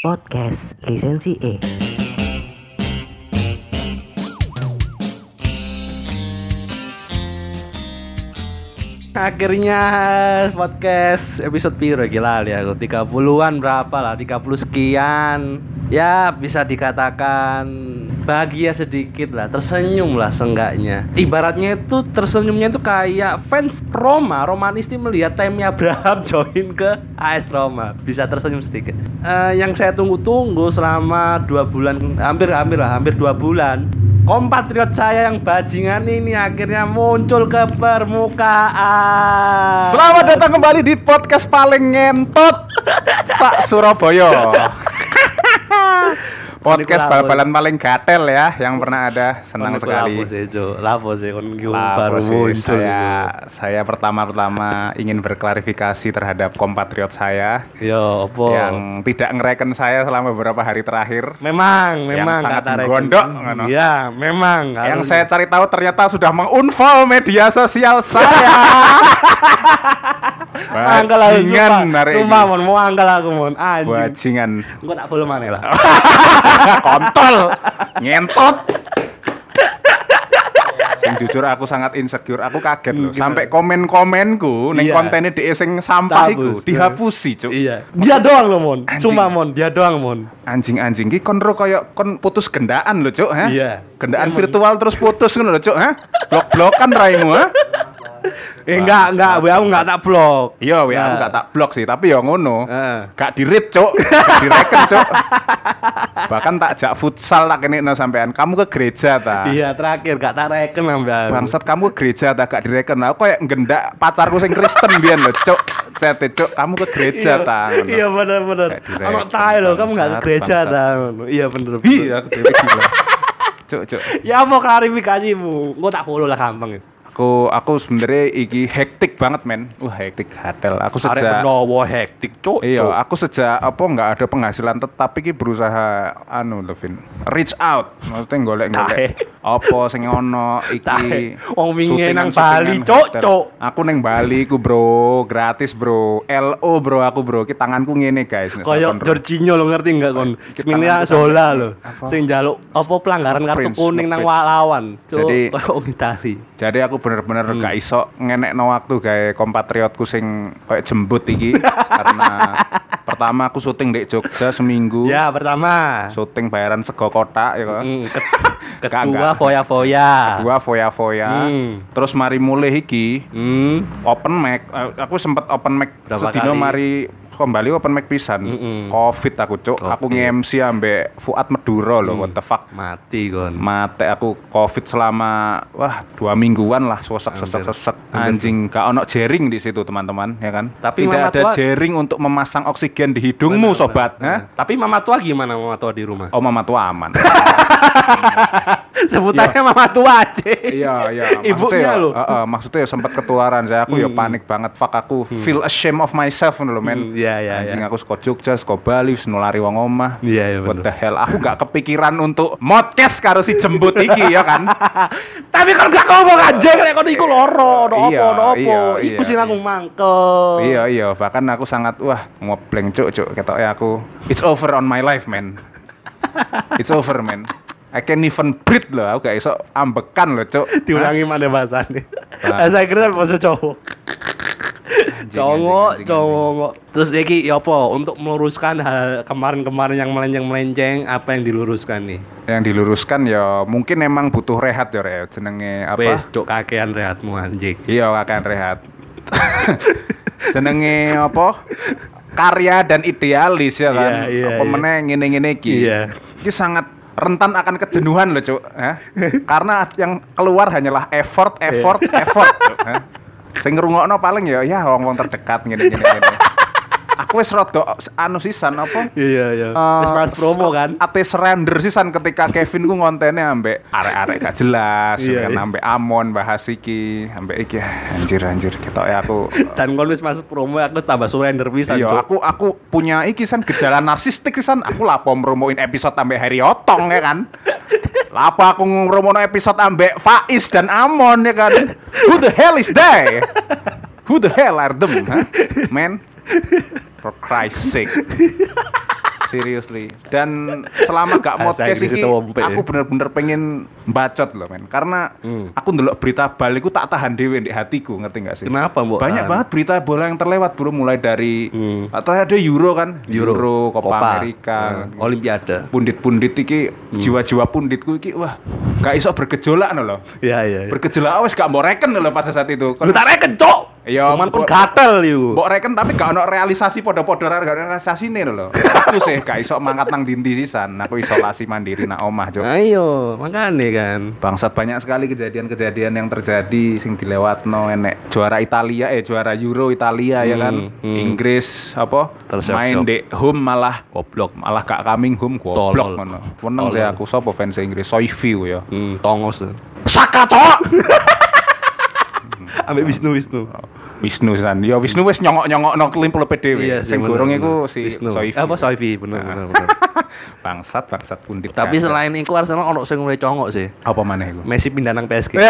Podcast Lisensi E. Akhirnya podcast episode piro gila ya aku 30-an berapa lah? 30 sekian. Ya bisa dikatakan bahagia sedikit lah tersenyum lah seenggaknya ibaratnya itu tersenyumnya itu kayak fans Roma Romanisti melihat Temi Abraham join ke AS Roma bisa tersenyum sedikit Eh, yang saya tunggu-tunggu selama dua bulan hampir hampir lah hampir dua bulan Kompatriot saya yang bajingan ini akhirnya muncul ke permukaan. Selamat datang kembali di podcast paling ngentot Sak Surabaya. podcast bal-balan paling gatel ya yang pernah ada. Senang sekali. Lapo sih. Lapo sih kon baru muncul. saya saya pertama-tama ingin berklarifikasi terhadap kompatriot saya Yo, opo? yang tidak ngereken saya selama beberapa hari terakhir. memang, yang memang sangat kata Reken. gondok, ngono. Iya, memang. Yang saya cari tahu ternyata sudah mengunfollow media sosial saya. Angkel aku, sumpah. Sumpah, mon, mau angkel aku, mon. Anjing. Bajingan. Engko tak follow maneh lah. kontol ngentot Sing jujur aku sangat insecure, aku kaget loh. Hmm? Sampai komen-komenku ning Iya. kontennya di sing sampah iku Tabus. dihapusi, Cuk. Iya. Dia doang loh, mon. Anjing. Cuma, mon. Dia doang, mon. Anjing-anjing ki kon ro koyo kon putus gendaan lho, Cuk, ha? Iya. Gendaan Emang. virtual terus putus ngono lho, Cuk, ha? Blok-blokan raimu, ha? Eh, enggak, enggak. WA aku enggak tak blok. Iya, WA aku Nah. gak tak blok sih, tapi ya ngono. Heeh. Gak di-read, Cuk. Gak direken, Cuk. Bahkan tak jak futsal tak kene no sampean. Kamu ke gereja ta? Iya, terakhir gak tak reken sampean. Bangsat kamu ke gereja tak gak direken. Aku kayak ngendak pacarku sing Kristen biyen lho, Cuk. Cete, Cuk, kamu ke gereja ta? Iya bener bener. Kayak direken, Anak tahu loh, kamu nggak ke gereja ta? Iya bener. bener. Iya, aku gila. Cuk, Cuk. Ya mau klarifikasimu, gua tak follow lah gampang. Aku aku sebenarnya iki hektik banget, men. Wah, hektik hadel. Aku Arek sejak menawa hektik, cuk. Iya, aku sejak apa nggak ada penghasilan tetap iki berusaha anu lho, Vin. Reach out, maksudnya golek-golek apa sing ono iki. Wong wingi nang Bali, cuk, hotel. cuk. Aku neng Bali ku, Bro. Gratis, Bro. LO, Bro, aku, Bro. Ki tanganku ngene, guys. sampean- Jorginho lo ngerti nggak kon? Kita tanganku Zola lo, sing jaluk apa pelanggaran kartu kuning nang lawan. Jadi- Itali. Jadi aku bener-bener Hmm. gak iso ngenekno waktu gawe kompatriotku sing kayak jembut iki karena pertama aku syuting di Jogja seminggu. Ya, pertama. Syuting bayaran sego kotak ya kan. Mm, ke- Enggak, kedua foya-foya. Kedua foya-foya. Hmm. Terus mari mulai iki Hmm. open mic. Eh, Aku sempet open mic sedino kali? Kembali open mic pisan. Mm-mm. Covid aku cuk. Aku nge-MC ambek Fuad Meduro loh. Hmm. What the fuck. Mati kon. Mate aku covid selama wah dua mingguan lah sesek sesek sesek anjing gak ono jaring di situ teman-teman ya kan Tapi tidak ada Tua- jaring untuk memasang oksigen di hidungmu Bener, sobat bener. Tapi mama tua gimana mama tua di rumah? oh mama tua aman Sebutannya mama tua aja. iya iya Ibunya lo. eh, eh, maksudnya sempat ketularan saya aku ya Hmm. panik banget fuck aku feel ashamed of myself lho men Hmm, iya, iya, anjing iya. aku seko Jogja seko Bali nulari wong omah Iya, iya, what the hell aku gak kepikiran untuk modcast karo si jembut iki ya kan Tapi kan gak ngomong aja nek kon iku loro, no Iya, no apa. iya, Iku iya, sing aku iya. mangkel. Iya iya bahkan aku sangat wah ngobleng cuk cuk ketoknya aku it's over on my life man it's over man I can even breathe loh aku gak iso ambekan loh cuk Diulangi mana bahasane. Ah. Saya kira bahasa cowok. Cowok, cowok. Terus iki ya apa untuk meluruskan hal kemarin-kemarin yang melenceng-melenceng apa yang diluruskan nih? yang diluruskan ya mungkin emang butuh rehat ya Reo. jenenge apa Wes, cok kakean rehatmu anjing. iya akan rehat jenenge apa karya dan idealis ya kan Iya, iya, apa iya. meneh ngene-ngene iki Iya. ini sangat rentan akan kejenuhan loh cuk ya. karena yang keluar hanyalah effort Iya. effort effort cuk ya. sing ngrungokno paling ya ya wong-wong terdekat ngene-ngene ngene aku wis rada anu sisan apa Iya, iya. Eh, Wis pas promo kan? Ate surrender sisan ketika Kevin ku ngontennya ambek arek-arek gak jelas Iya, kan iya. ambek Amon bahas iki ambek iki ah, anjir anjir ketok ya aku Dan kon wis masuk promo aku tambah surrender pisan, Iya, aku aku punya iki san gejala narsistik san. Aku lapo merumoin episode ambek Harry Otong ya kan. Lapo aku ngerumono episode ambek Faiz dan Amon ya kan. Who the hell is they? Who the hell are them? Huh? Man, for Christ's sake. Seriously. Dan selama gak podcast Inggris iki, itu wompe, aku ya. bener-bener pengen bacot loh men. Karena Hmm. aku ndelok berita bal iku tak tahan dewe di hatiku, ngerti gak sih? Kenapa, Mbok? Banyak Tahan? banget berita bola yang terlewat bro, mulai dari Hmm. atau ada Euro kan, Euro, Copa, Amerika, Hmm. Olimpiade. pundit-pundit iki jiwa-jiwa punditku iki wah gak iso bergejolak loh. Iya, iya. Bergejolak wes gak mau reken loh pada saat itu. Lu tak reken, Cok. Iya, Cuman mbok- gatel iku. Mbok reken tapi gak ono realisasi podo-podo gak ono realisasi nih lho. Aku sih gak iso mangkat nang dinti sisan. Aku isolasi mandiri nak omah, Cuk. Ayo, makane kan. Bangsat banyak sekali kejadian-kejadian yang terjadi sing dilewatno enek juara Italia eh juara Euro Italia ya kan. Hmm, hmm. Inggris apa Tersiap-siap. main di home malah Goblok. malah gak coming home goblok ngono. Meneng sih aku sapa fans Inggris Soyview ya. Hmm, tongos. Saka cok. Ambek Wisnu Wisnu. Wisnu san. Ya Wisnu wis nyongok-nyongok nang klim puluh PDW. Iya, sing bener, gorong iku si Wisnu. Soyvi. Apa Soivi, bener bener bener. bangsat bangsat pundit. Tapi ada. selain iku Arsenal ono sing luwih congok sih. apa maneh iku? Messi pindah nang PSG.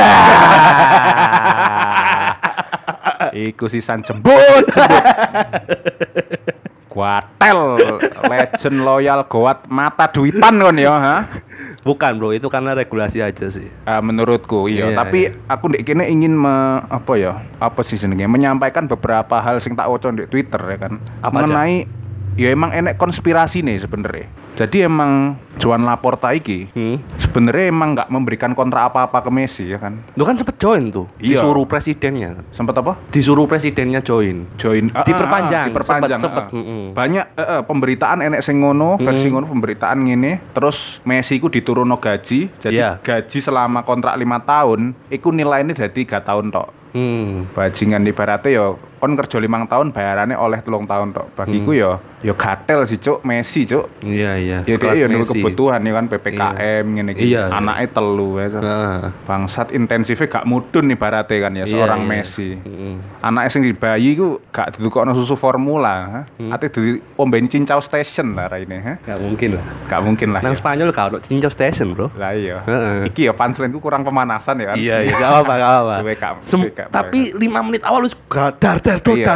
Iku sisan jembut, jembut. Guatel, legend loyal goat mata duitan kon ya, ha? Bukan, Bro, itu karena regulasi aja sih. Eh, menurutku iya, Iya, tapi iya. aku ndek kene ingin me, apa ya? Apa sih jenenge? Menyampaikan beberapa hal sing tak oco di Twitter ya kan. Apa aja? mengenai ya emang enek konspirasi nih sebenarnya. Jadi emang Joan Laporta iki Hmm. sebenarnya emang nggak memberikan kontrak apa-apa ke Messi ya kan. Lu kan sempet join tuh, Iya. disuruh presidennya. Sempet apa? Disuruh presidennya join. Join ah, Diperpanjang, diperpanjang. sempet, ah. sempet, mm-mm. Banyak eh, eh, pemberitaan enek sing ngono, versi ngono pemberitaan ngene, terus Messi ku diturunno gaji. Jadi Iya. gaji selama kontrak lima tahun iku nilainya jadi tiga tahun tok. Hmm. Bajingan ibaratnya yo kon kerja limang tahun bayarannya oleh telung tahun tok. Bagiku Hmm. yo yo gatel sih cuk Messi cuk. Iya, iya. Ya dia yo Messi. kebutuhan ya kan PPKM ngene iki. Iya, iya. Anaknya telu ya. Heeh. Bangsat intensifnya gak mudun ibaratnya kan ya Iya, seorang iya. Messi. Mm-mm. Anaknya sing di bayi ku gak ditukokno susu formula, ha? Hmm. Ate di ombeni cincau station lah ini, ha? Gak mungkin lah. Gak mungkin lah. Nang ya. Spanyol gak ono cincau station, Bro. Lah iya. Heeh. Iki ya punchline ku kurang pemanasan ya kan. Iya, iya, gak apa-apa, gak apa-apa. Gak- gak tapi lima menit awal lu dar dar dor Iya.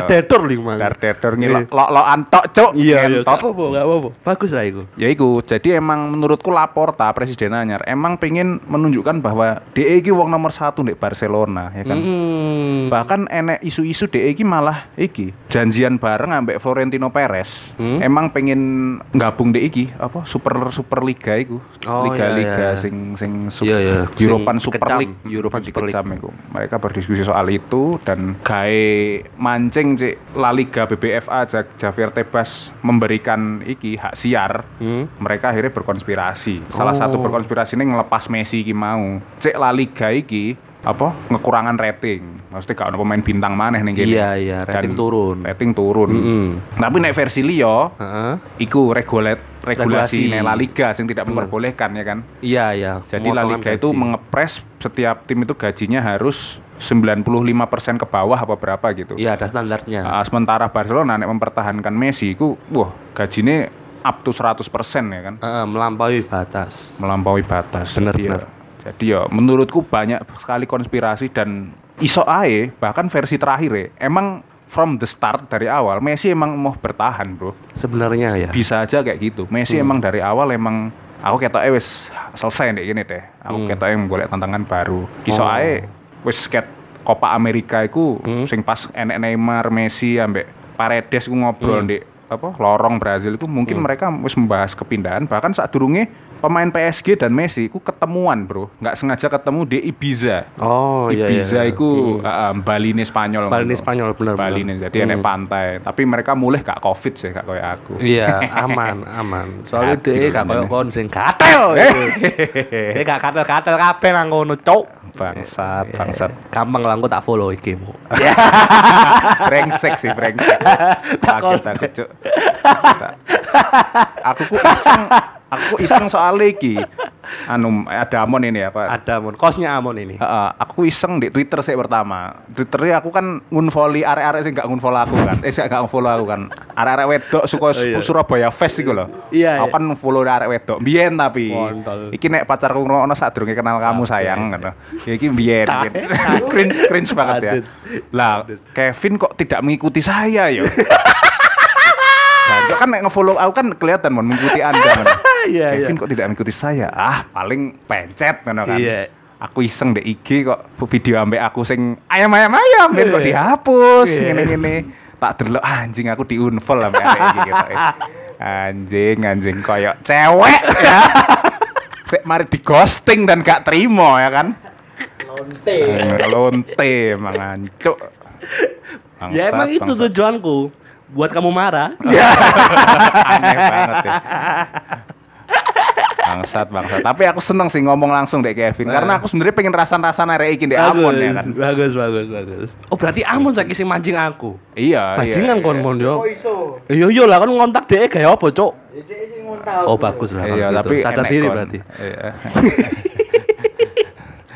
Dar der Iya. ngilok lo lo antok cuk. Iya, iya. Gak apa-apa, gak apa-apa. Bagus lah itu. Ya iku, jadi emang menurutku Laporta presiden anyar emang pengen menunjukkan bahwa DE iki wong nomor satu di Barcelona ya kan. Mm. Bahkan enek isu-isu DE iki malah iki janjian bareng ambek Florentino Perez. Hmm? Emang pengen gabung DE iki apa Super Super Liga iku. Oh, Liga-liga iya, iya. sing sing su- Iya, iya. European Sing Super kecam, League. European Super League. Kecam iku. Mereka berdiskusi soal itu dan gawe mancing cik La Liga BBFA Ja- Javier Tebas memberikan iki hak siar Hmm? mereka akhirnya berkonspirasi. Salah Oh. satu berkonspirasi ini ngelepas Messi iki mau. Cek La Liga iki apa ngekurangan rating. Maksudnya ada pemain bintang maneh ning kene. Iya, iya, rating Dan turun. Rating turun. Mm-mm. Tapi nek versi liya Heeh. iku regulat regulasi Regulasi. La Liga yang tidak Bener. memperbolehkan ya kan. Iya, iya. Jadi La Liga itu mengepres setiap tim itu gajinya harus 95% ke bawah apa berapa gitu. Iya, ada standarnya. Ah, sementara Barcelona nek mempertahankan Messi iku wah gajinya up to 100% ya kan. Heeh, melampaui batas. melampaui batas. Bener, Jadi ya- bener. Jadi ya menurutku banyak sekali konspirasi dan iso ae bahkan versi terakhir ya emang from the start dari awal Messi emang mau bertahan bro Sebenarnya ya. bisa aja kayak gitu Messi Hmm. emang dari awal emang aku kata wis selesai nih gini deh aku Hmm. kata yang golek tantangan baru iso Oh. ae wis ket Copa Amerika iku Hmm. sing pas enek Neymar Messi ambek Paredes ku ngobrol Hmm. di apa lorong Brazil itu mungkin Hmm. mereka wis membahas kepindahan bahkan saat durunge pemain PSG dan Messi ku ketemuan bro nggak sengaja ketemu di Ibiza Oh, iya iya. Ibiza iya. iku Mm. uh, Bali ini Spanyol Bali ini. Spanyol bener Bali ini jadi enek Mm. pantai tapi mereka mulai gak covid sih gak kayak aku Iya, aman, aman. Soalnya dia gak namanya. kon sing gatel. Dia gak gatel-gatel kabeh nang ngono, Cuk. bangsat Iya. bangsat Gampang lah tak follow iki, Mu. brengsek sih brengsek takut takut Tak- aku ku iseng aku ku iseng soal iki anu ada amon ini apa Ada mon, kosnya Amon ini. Heeh, aku iseng di Twitter sih pertama. Twitternya aku kan ngunfolly arek-arek sing gak ngunfollow aku kan. Eh sih gak ngunfollow aku kan. Arek-arek wedok suka Oh, iya. Surabaya Fest iku lho. Iya, Aku iya. kan follow arek wedok. Biyen tapi. Kontol. Iki nek pacarku ngono sadurunge kenal kamu sayang ngono. Ya iki biyen. Cringe cringe banget ya. Lah, Kevin kok tidak mengikuti saya ya? Kan nek nge-follow aku kan kelihatan mon mengikuti Anda. ngono. Iya, Kevin kok tidak mengikuti saya? Ah, paling pencet ngono kan. Iya. Aku iseng deh IG kok video ambek aku sing ayam-ayam ayam ben kok Iya. dihapus Iya. ngene-ngene. Tak delok anjing aku diunfollow ambek iki gitu. Anjing anjing koyo cewek ya. Sik mari di ghosting dan gak terima ya kan. Lonte. Eh, Lonte emang ancuk. Ya emang itu tujuanku buat kamu marah. Aneh banget ya. Bangsat, bangsat. Tapi aku seneng sih ngomong langsung deh Kevin. Karena aku sebenarnya pengen rasan-rasan arek iki di Amon ya kan. Bagus, bagus, bagus. Oh, berarti Amon saiki sing mancing aku. Iya, Bajingan iya, kon iya. mon yo. Iya iya lah kan ngontak dhek kayak apa, Cuk? Jadi sing ngontak. Oh, bagus lah. Iya, kalau tapi gitu. sadar diri kon. berarti. Iya.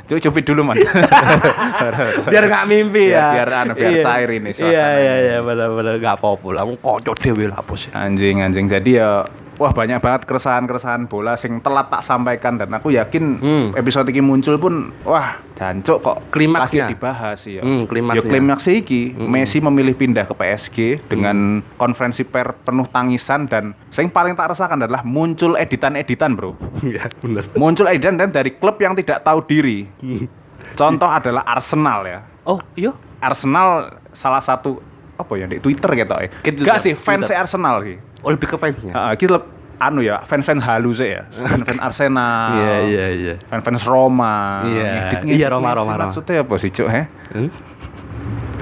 Cuk, cupit dulu, Man. Biar nggak mimpi Biar- ya. biar anu, biar Iya. cair ini Iya suasananya. iya iya benar-benar nggak lah. Wong kocok dhewe lah bos. anjing anjing jadi ya wah banyak banget keresahan-keresahan bola sing telat tak sampaikan dan aku yakin Hmm. episode ini muncul pun wah jancuk kok Klimaksnya. dibahas ya. Hmm, klimaksnya. Ya klimaksnya iki Hmm. Messi memilih pindah ke PSG dengan konferensi per penuh tangisan dan yang paling tak rasakan adalah muncul editan-editan, Bro. Iya, benar. Muncul editan dan dari klub yang tidak tahu diri. Hmm. Contoh adalah Arsenal ya. Oh, iya. Arsenal salah satu apa ya di Twitter gitu ya. Enggak Twitter. sih, fans Arsenal sih. Oh, lebih ke fansnya. Heeh, iki leb- anu ya, fans-fans halus ya. Fans-fans Arsenal. Iya, iya, iya. Fans-fans Roma. Iya. Iya, Roma, Roma, Roma. Maksudnya apa sih, Cuk, he? Hmm?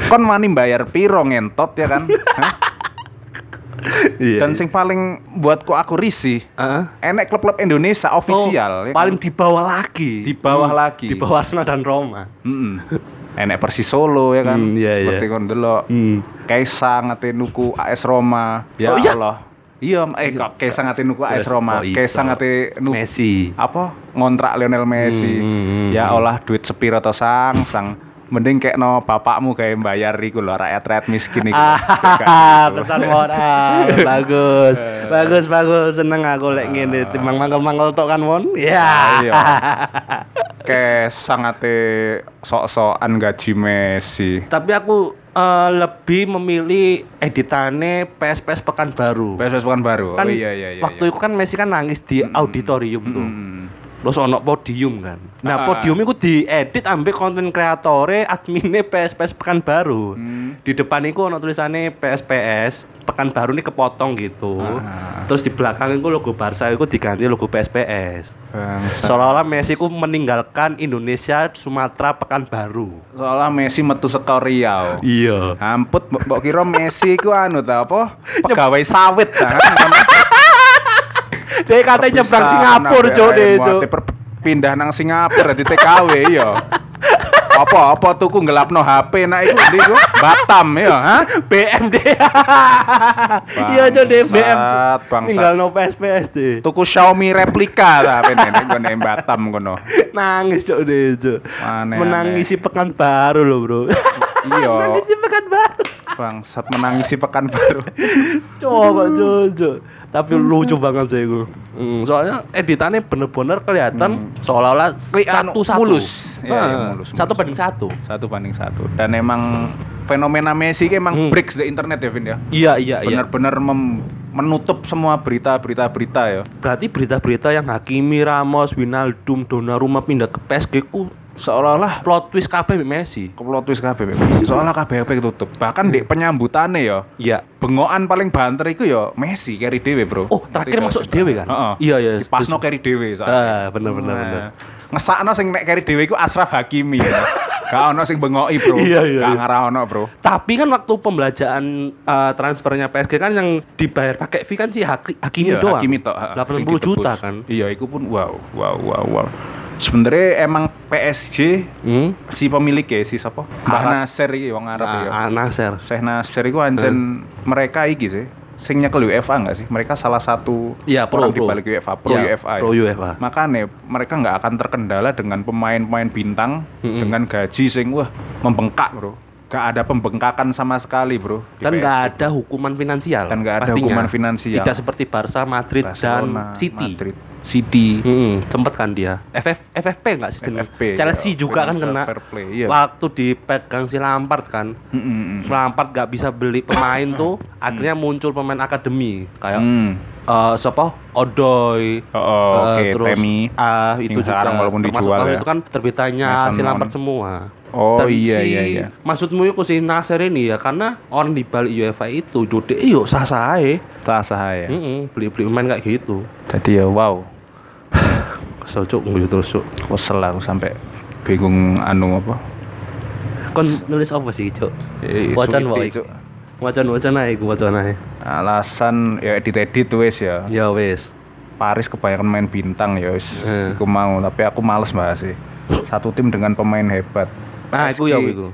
Kon wani bayar piro ngentot ya kan? Iya. Dan sing paling buatku aku risih, Heeh. enek klub-klub Indonesia official Oh, ya paling kan? di bawah lagi. Di bawah Hmm, lagi. Di bawah Arsenal dan Roma. Mm-mm. Enek Persis Solo ya kan? Hmm, iya, iya. Seperti kon delok. Hmm. Kaisa ngate nuku AS Roma. Ya Oh, iya? Allah. Iya, eh kok Kaisa ngate nuku AS Roma. kok iso? Kaisa ngate nuku Messi. apa ngontrak Lionel Messi. Hmm, hmm, hmm, ya hmm. olah duit sepiro to sang sang mending kayak no bapakmu kayak bayar iku lho rakyat rakyat miskin iku. Ah, pesan moral. bagus. Eh. bagus, bagus. Seneng aku lek ngene timbang mangkel-mangkel tok kan, Mon. Ya. Iya. Kayak sangate sok-sokan gaji Messi. Tapi aku eh, lebih memilih editane PSPS Pekanbaru. PSS Pekanbaru. Kan oh iya iya iya. waktu iya. itu kan Messi kan nangis di auditorium tuh. Mm-mm. Terus ono podium kan. Nah, Ah. podium itu diedit ambek konten kreatore adminnya PSPS Pekanbaru. Hmm. Di depan itu ono tulisannya PSPS Pekanbaru ini kepotong gitu. Ah. Terus di belakang itu logo Barca itu diganti logo PSPS. Bangsa. Seolah-olah Messi ku meninggalkan Indonesia Sumatera Pekanbaru. Soalnya Messi metu saka Riau. Iya. Amput, mbok kira Messi ku anu ta apa? Pegawai sawit ta kan. Dia katanya nyebrang Singapura, ambek Cuk, deh, Cuk. pindah nang Singapura di TKW iya. Apa apa tuku ngelapno HP nak iku ndi ku? Batam ya, ha? BM deh. Iya, Cuk, deh BM. Tinggal no PSPS deh. Tuku Xiaomi replika ta pene ning gone Batam kono. Nangis, Cuk, deh. Aneh-aneh. Menangisi Pekanbaru loh, Bro. Iya. Menangisi Pekanbaru. Bangsat menangisi pekan baru. Coba, Cuk. Tapi lucu banget sih gue. Hmm, soalnya editannya bener-bener kelihatan seolah-olah Kli- anu, satu-satu. mulus. Iya, iya, Heeh, mulus, Satu mulus. banding satu. Satu banding satu. Dan emang fenomena Messi emang Hmm. breaks the internet ya Vin ya. Iya, iya, iya. Benar-benar mem- menutup semua berita-berita berita ya. Berarti berita-berita yang Hakimi, Ramos, Winaldum, Donnarumma pindah ke PSG ku Seolah-olah plot twist kabeh Messi. keplot twist kabeh Messi. Soalnya kabeh kabeh tutup. Bahkan di penyambutannya ya Iya. bengokan paling banter iku ya Messi carry dhewe, Bro. Oh, terakhir masuk dhewe kan? Heeh. Iya, iya, Dipasno carry dhewe soalnya. Ah, bener, bener, Nah, bener. Ngesakno sing nek carry dhewe iku Ashraf Hakimi ya. Gak ono sing bengoki, Bro. Iya, iya, Gak iya. ngarah ono, Bro. Tapi kan waktu pembelanjaan eh, transfernya PSG kan yang dibayar pakai fee kan si Haki- Hakimi Iya, doang. Hakimi tok, ha, sing 80 juta kan. Iya, itu pun wow, wow, wow, wow. Sebenarnya emang PSG Hmm? si pemiliknya si siapa? Mbah. Nasir iki wong Arab ya. Ah, ah, Nasser. Syekh Nasir iku ancen mereka iki sih. Sing nyekel UEFA enggak sih? Mereka salah satu Iya, pro, orang di balik UEFA, pro Iya, UEFA. ya. pro UEFA. Makanya mereka nggak akan terkendala dengan pemain-pemain bintang Mm-mm. dengan gaji sing wah membengkak, Bro. gak ada pembengkakan sama sekali, Bro. Dan PSG. ada hukuman finansial. Dan nggak ada pastinya. hukuman finansial. Tidak seperti Barca, Madrid Barcelona, dan City. Madrid, City, Hmm, sempet kan dia. FF, FFP nggak sih? FFP, Chelsea ya, juga kan kena. Fair Play, iya. Waktu dipegang si Lampard kan. Mm, mm, mm. Lampard nggak bisa beli pemain tuh, akhirnya muncul pemain akademi kayak Hmm. eh siapa? Odoy. Oh, oh, eh, oke, terus Temi. ah itu Yang juga sekarang walaupun dijual ya. itu kan terbitannya Mason si Lampard semua. Oh Dan iya si iya iya. Maksudmu itu si Nasir ini ya karena orang di balik UEFA itu judi iyo sah sah aja. Sah sah ya. beli beli pemain kayak gitu. Tadi ya wow. Kesel cuk nguyu terus cuk. Kesel aku sampai bingung anu apa. Kon nulis apa sih cuk? Eh, Wacan suwiti, wae. Cuk. Wacan wacan gue wacan aja. Alasan ya edit-edit wes ya. Ya wes. Paris kebanyakan main bintang ya wis. Aku mau tapi aku males bahas sih. Satu tim dengan pemain hebat. Nah, itu ya itu.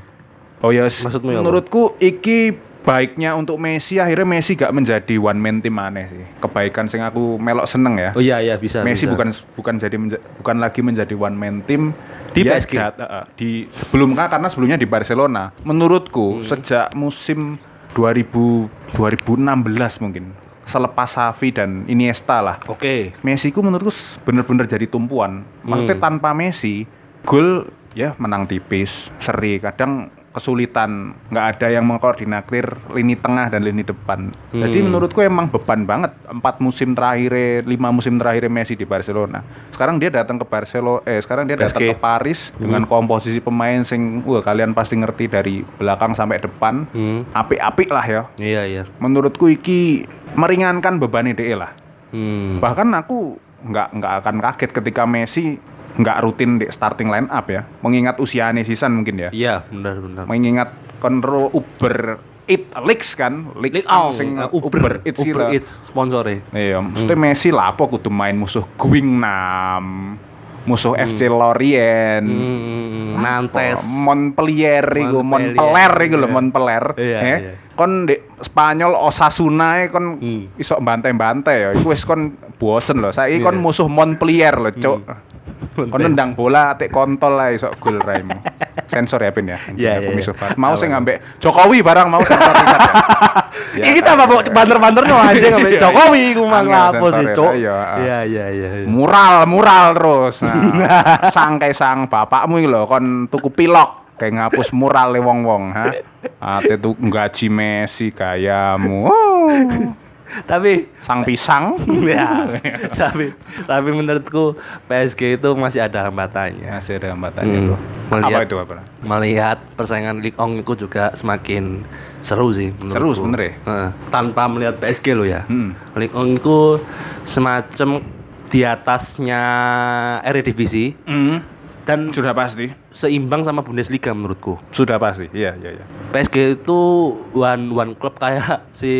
Oh ya, Maksudmu ya menurutku iki baiknya untuk Messi akhirnya Messi gak menjadi one man team aneh sih. Kebaikan sing aku melok seneng ya. Oh iya iya bisa. Messi bisa. bukan bukan jadi menja- bukan lagi menjadi one man team Di Dia PSG? dat- eh, di sebelum karena sebelumnya di Barcelona. Menurutku Hmm. sejak musim 2000 2016 mungkin selepas Xavi dan Iniesta lah. Oke. Messi ku menurutku bener-bener jadi tumpuan. Maksudnya Hmm. tanpa Messi, gol ya menang tipis, seri. Kadang kesulitan, nggak ada yang mengkoordinatir lini tengah dan lini depan. Jadi Hmm. menurutku emang beban banget empat musim terakhir, lima musim terakhir Messi di Barcelona. Sekarang dia datang ke Barcelona, eh sekarang dia datang ke Paris dengan komposisi pemain sing, wah kalian pasti ngerti dari belakang sampai depan, Hmm. apik-apik lah ya. Iya iya. Menurutku iki meringankan beban DE lah Hmm. bahkan aku nggak nggak akan kaget ketika Messi nggak rutin di starting line up ya mengingat usianya Sisan mungkin ya Iya benar benar. mengingat konro Uber Eat Leaks kan League Ang Ong, sing eh, Uber, Eats Uber Uber Eats sponsore. iya maksudnya Messi lapo kudu main musuh Guingnam musuh FC Lorient Hmm, Lapo? Nantes. Montpellier iku, Montpellier. Iku lho, Iya. Montpellier. Iya, Eh, iya. Kon di Spanyol Osasuna e kon Hmm. iso bantai-bantai ya. Iku wis kon bosen lho. Saiki kon Iya. musuh Montpellier lho, Cuk. Kon nendang bola atik kontol lah iso gol raimu. Sensor ya Pin ya. Iya, misuh iya. banget. Mau sing ambek Jokowi barang mau sensor ya. Ya, Ini tambah iya. banter-banter no anjing ambek. Jokowi ku mang lapo sih, Cuk. iya, ah. Iya iya iya. iya. mural mural terus nah, sangkai sang bapakmu iki lho kon tuku pilok kayak ngapus mural wong wong ha ate tuh gaji Messi gayamu oh. Tapi sang pisang ya, tapi tapi menurutku PSG itu masih ada hambatannya. masih ada hambatannya Hmm, bro apa melihat- itu apa Melihat persaingan Ligue 1 itu juga semakin seru sih menurutku. Seru sebenernya? Heeh. tanpa melihat PSG lo ya. hmm. Ligue 1 itu semacam di atasnya Eredivisie Hmm. Dan sudah pasti seimbang sama Bundesliga menurutku. sudah pasti iya iya iya PSG itu one one klub kayak si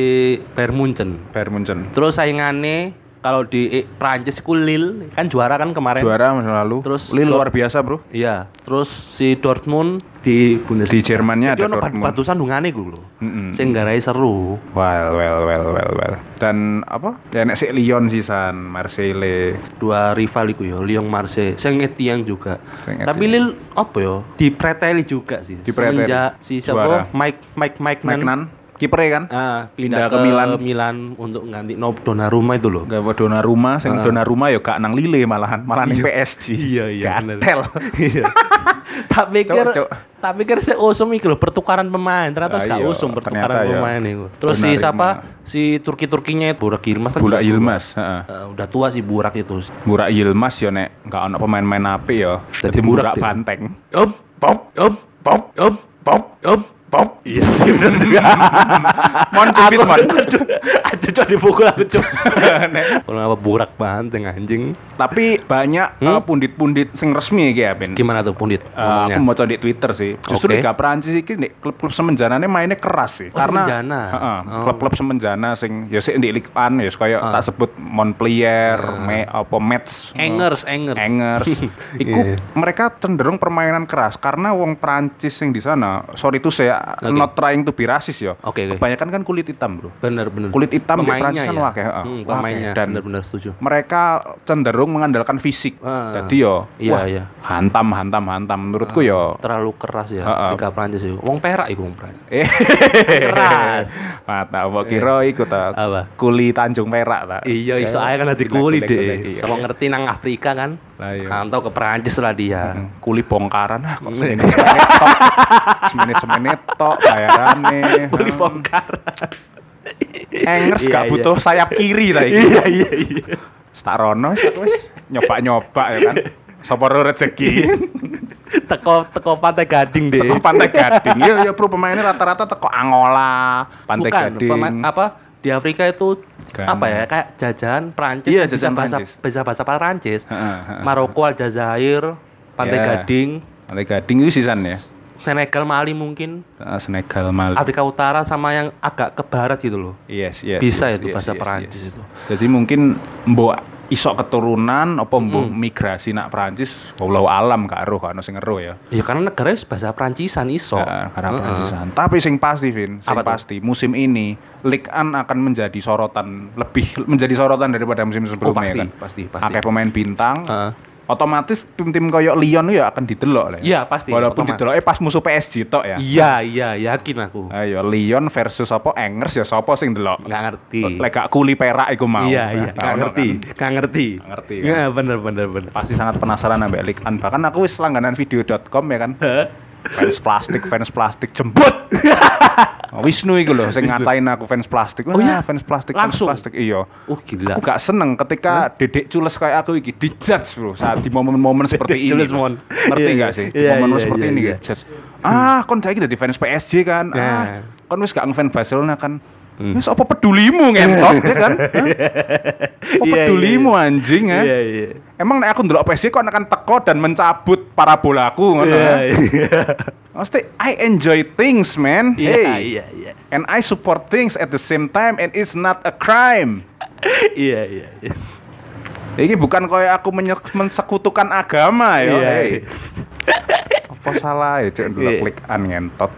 Bayern Munchen. Bayern Munchen Terus saingannya kalau di eh, Prancis itu Lille kan juara kan kemarin. juara masa lalu Terus Lille luar biasa bro Iya. Terus si Dortmund di Bundesliga. Di Jermannya ada Dortmund. batusan dungane gue lho. Mm-mm. Sing nggarai seru. well well well well well dan apa ya nek sik Lyon sisan Marseille Dua rival iku ya, Lyon Marseille. Sing Etienne juga. Sing Tapi. Lille apa ya? Dipreteli juga sih. Dipreteli. Semenjak si siapa? Mike Mike Mike Nan. Magnan kipernya kan Ah, Pindah pindah, ke ke, Milan. Milan. untuk ganti no Donnarumma itu loh. Gak Donnarumma, sing Heeh. Donnarumma ya gak nang Lille malahan, malah ning Iya. PSG. Iya, iya, bener. Gatel. Iya. tak pikir Cok, cok. tak pikir saya usum iki lho pertukaran pemain ternyata Ah, gak iya, usum pertukaran ternyata ya. pemain itu terus si siapa si Turki Turkinya itu Burak Yilmaz kan Burak. Yilmaz, heeh. Eh, udah tua sih Burak itu Burak Yilmaz ya nek gak ono pemain-pemain apik ya. Dadi Burak Burak dia. Banteng. Op, pop, op, pop, op, pop, op, pop. Iya sih benar juga. Mon cubit mon. Aduh coba dipukul aku coba. Kenapa burak banteng anjing? Tapi banyak Hmm? eh, pundit-pundit sing resmi ya, Ben. Gimana tuh Pundit? Ngomongnya? aku mau di Twitter sih. Justru Oke. Liga Prancis iki nek klub-klub semenjanane mainnya keras sih. Oh, Karena semenjana. Heeh, Oh. klub-klub semenjana sing ya sik di Ligue 1 ya kaya Ah. tak sebut Montpellier, Ah. Me, apa Metz, Engers, Engers. Engers. Iku Iya. mereka cenderung permainan keras karena wong Prancis yang di sana, sorry itu saya Oke. not trying to be racist ya. Oke, oke. Kebanyakan kan kulit hitam, Bro. Bener bener. Kulit hitam di Pemainnya Prancis kan ya? wakeh, heeh. Hmm, pemainnya dan bener-bener setuju. mereka cenderung mengandalkan fisik. Ah. Jadi yo, Iya, wah, iya. hantam, hantam, hantam. Menurutku yo, terlalu keras ya Heeh. Liga Prancis itu. Wong perak iku wong Prancis. eh, Keras. Mata, mbok kira iku ta. Apa? Kuli Tanjung Perak ta. Iya, iso Eh, ae kan gila, kuli deh. iya. Sama ngerti nang Afrika kan. Lah iya. Ke Prancis lah dia. Hmm, Kuli bongkaran ah kok semene semene tok. Bayarane. Kuli Hmm. bongkar. Engers Iya, gak iya. butuh sayap kiri lah iki. Iya iya iya. Starono wis nyoba-nyoba ya kan. Sapa ro rezeki. Teko teko Pantai Gading deh. Teko Pantai Gading. Iya iya bro pemainnya rata-rata teko Angola, Pantai Bukan, Gading. pemain- apa di Afrika itu Ghana. apa ya kayak jajahan Prancis Iya, bisa jajahan bahasa bisa bahasa Prancis. Maroko Aljazair Pantai Ya. Gading Pantai Gading itu sisan ya. Senegal Mali mungkin Heeh, Senegal Mali. Afrika Utara sama yang agak ke barat gitu loh Yes, yes. bisa yes, itu yes, bahasa yes, Perancis yes. itu Jadi mungkin mbok isok keturunan apa mbok Mm-mm. migrasi nak Perancis wallahu alam gak gak ono sing eruh ya. ya karena negaranya bahasa Perancisan iso Ya, karena Heeh. Perancisan. Tapi sing pasti Vin, sing Apa pasti musim ini Ligue 1 akan menjadi sorotan lebih menjadi sorotan daripada musim oh sebelumnya pasti kan. pasti pasti Akeh pemain bintang, Heeh. Otomatis tim-tim koyo Lyon ya akan didelok lah. ya. Iya, pasti, Walaupun otomatis. dideloknya pas musuh PSG tok ya. iya iya yakin aku Ayo Lyon versus apa Engers ya sapa sing delok. nggak ngerti Lek gak kuli perak iku mau. iya iya Nah, nggak ono ngerti kan. nggak ngerti Nggak ngerti, kan? Nggak, bener bener bener Pasti sangat penasaran ambek Ligue 1. Bahkan aku wis langganan video.com ya kan. Fans plastik, fans plastik jembut. Oh, Wisnu iku lho sing ngatain aku fans plastik. Oh iya? Wah, fans plastik, Langsung? fans plastik. Iya. oh gila Aku gak seneng ketika Dedek Cules kayak aku iki dijudge bro saat di momen-momen seperti ini. Mon. Ngerti Iya, nggak iya. sih? Di Iya, momen iya, seperti iya, ini iya. dijudge. Ah, kon saiki dadi fans PSG kan. Ah, kon wis gak ngefans Barcelona kan. Hmm. Wis apa pedulimu ngentot ya kan? Apa Iya, iya, pedulimu anjing ya? iya iya Emang nek aku ndelok PSG kok akan teko dan mencabut parabolaku ngono iya ya? iya Mesti I enjoy things, man. iya Hey. iya iya And I support things at the same time and it's not a crime. iya iya iya Ini bukan kayak aku mensekutukan agama ya. Iya, hey. iya. Apa salah ya cek dulu Iya. klik an ngentot.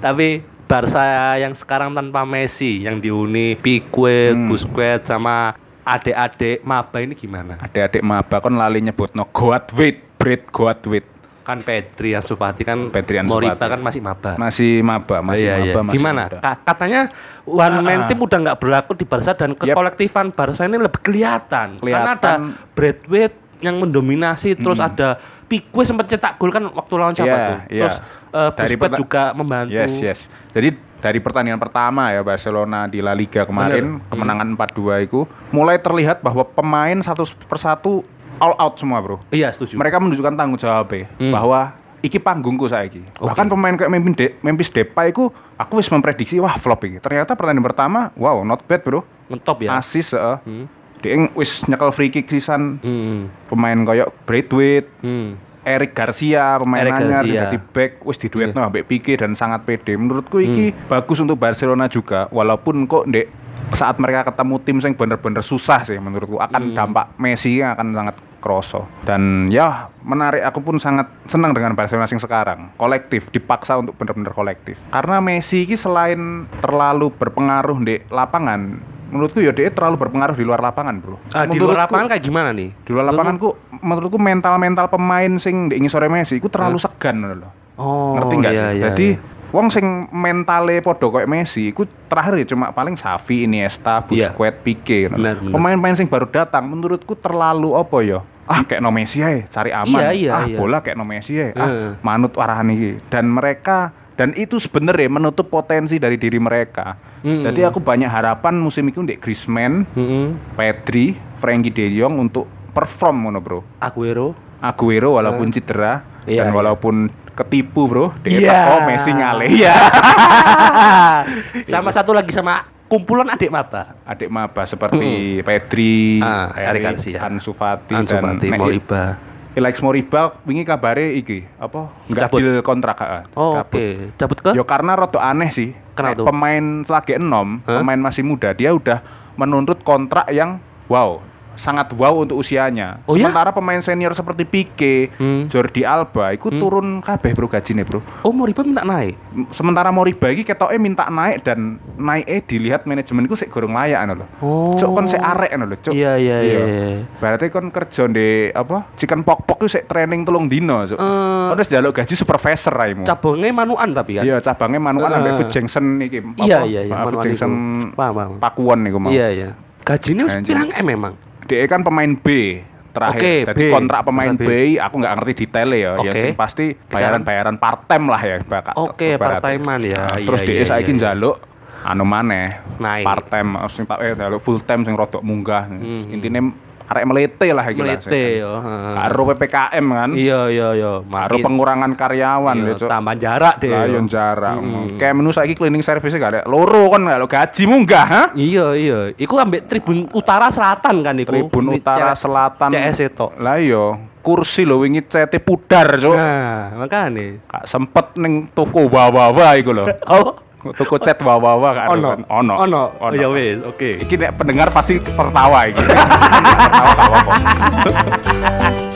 tapi Barca yang sekarang tanpa Messi yang diuni Pique, Hmm. Busquets sama adik-adik maba ini gimana? Adik-adik maba kon lali nyebut no Goatwit, Brit Goatwit. Kan Pedri, Ansu Fati kan Pedri, Ansu Moriba Fati. kan masih maba. Masih maba, masih Iya, iya. maba, masih Gimana? Ka- katanya one man Ah. team udah nggak berlaku di Barca dan kekolektifan Barca ini lebih kelihatan. Karena ada Kelihatan. Bradwaite yang mendominasi, terus Hmm. ada Pique sempat cetak gol kan waktu lawan siapa Iya, tuh. iya. Terus eh, Dari juga membantu. Yes, yes. Jadi dari pertandingan pertama ya Barcelona di La Liga kemarin Bener. kemenangan 4-2 itu mulai terlihat bahwa pemain satu persatu all out semua, Bro. Iya, setuju. Mereka menunjukkan tanggung jawabnya Hmm. bahwa iki panggungku saiki. Oke. Bahkan pemain kayak Memphis, De Memphis Depay itu aku wis memprediksi wah flop iki. Ternyata pertandingan pertama wow not bad, Bro. Ngetop ya. Asis heeh. Hmm. Dia wis nyekel free kick sisan Hmm. pemain koyo Braithwaite, Hmm. Eric Garcia pemain Eric anyar sing Garcia. dadi back wis diduetno ambek Pique dan sangat pede. Menurutku iki Hmm. bagus untuk Barcelona juga walaupun kok ndek saat mereka ketemu tim yang bener-bener susah sih menurutku akan Hmm. dampak Messi akan sangat kroso dan ya menarik aku pun sangat senang dengan Barcelona yang sekarang kolektif dipaksa untuk bener-bener kolektif karena Messi ini selain terlalu berpengaruh di lapangan menurutku ya dia terlalu berpengaruh di luar lapangan bro Ah, di luar lapangan kayak gimana nih? di luar lapangan ku menurutku mental mental pemain sing di sore Messi ku terlalu segan ngono lho. Oh, ngerti nggak iya, sih iya, jadi iya. wong sing mentale podo kayak Messi ku terakhir ya cuma paling Xavi Iniesta Iya. Busquets Pique. Benar, benar. pemain-pemain sing baru datang menurutku terlalu apa ya ah kayak no Messi ae cari aman Iya, iya, ah iya. bola kayak no Messi ae ah Heeh. manut arahan iki dan mereka dan itu sebenarnya menutup potensi dari diri mereka. Mm-mm. Jadi aku banyak harapan musim ini untuk Griezmann, Mm-mm. Pedri, Frankie De Jong untuk perform ngono bro. Aguero. Aguero walaupun cedera Iya, dan iya. walaupun ketipu bro, dia Iya. teko Messi ngalih. Iya. sama satu lagi sama kumpulan adik maba. Adik maba seperti Pedri, Ah, Eric Garcia. Ansu Fati Ansu dan Fati, nek- Moriba. Alex Moriba wingi kabare iki apa nggak Cabut. deal kontrak heeh. Oh, oke. Cabut ke? Yo karena rada aneh sih. Kenapa tuh? Pemain selagi enom, Hah? pemain masih muda, dia udah menuntut kontrak yang wow, sangat wow untuk usianya. Oh, ya? Sementara pemain senior seperti Pique, Hmm. Jordi Alba itu Hmm. turun kabeh bro gajine bro. Oh, Moriba minta naik. Sementara Moriba iki ketoknya minta naik dan naiknya dilihat manajemen iku sik gorong layak ngono lho. Oh. Cuk kon sik arek ngono lho, cuk. Iya, iya, iya. iya. Berarti kon kerja di apa? Chicken pok pok itu sik training telung dino, cuk. Eh, Kon wis njaluk gaji supervisor raimu. cabangnya manuan tapi kan. Iya, cabangnya manuan Eh. ambek Food Jackson iki. apa? Iya, iya, iya, Food. Paham, paham. Pakuan niku mau. Iya, iya. Gajinya wis pirang M memang. Dia kan pemain B terakhir. Oke, Jadi B. kontrak pemain B. B. aku nggak ngerti detailnya ya. Ya Oke. sing pasti bayaran-bayaran part time lah ya. Oke, ibaratnya. part-timean ya. Nah, Iya, terus iya, saiki iya, iya. njaluk anu maneh Naik. part time sing eh full time sing rodok munggah. Hmm. Intine arek melete lah lah. Melete yo. Karo PPKM kan. Iya, iya, iya. Karo pengurangan karyawan iya, ya, Cuk. tambah jarak deh. Lah yo. yo jarak. Mm. Kayak menu saiki cleaning service gak ada. Loro kan kalau gaji munggah, ha? Iya, iya. Iku ambek Tribun Utara Selatan kan iku. Tribun Utara Selatan. CS itu. Lah iya, kursi lho wingi cete pudar, Cuk. Nah, makanya. Kak sempet ning toko wawa iku lho. Oh, Toko cat wawa kan. ono. Ono. Ono. Oh, ya wis, oke. Iki nek pendengar pasti tertawa iki. tertawa gak apa-apa.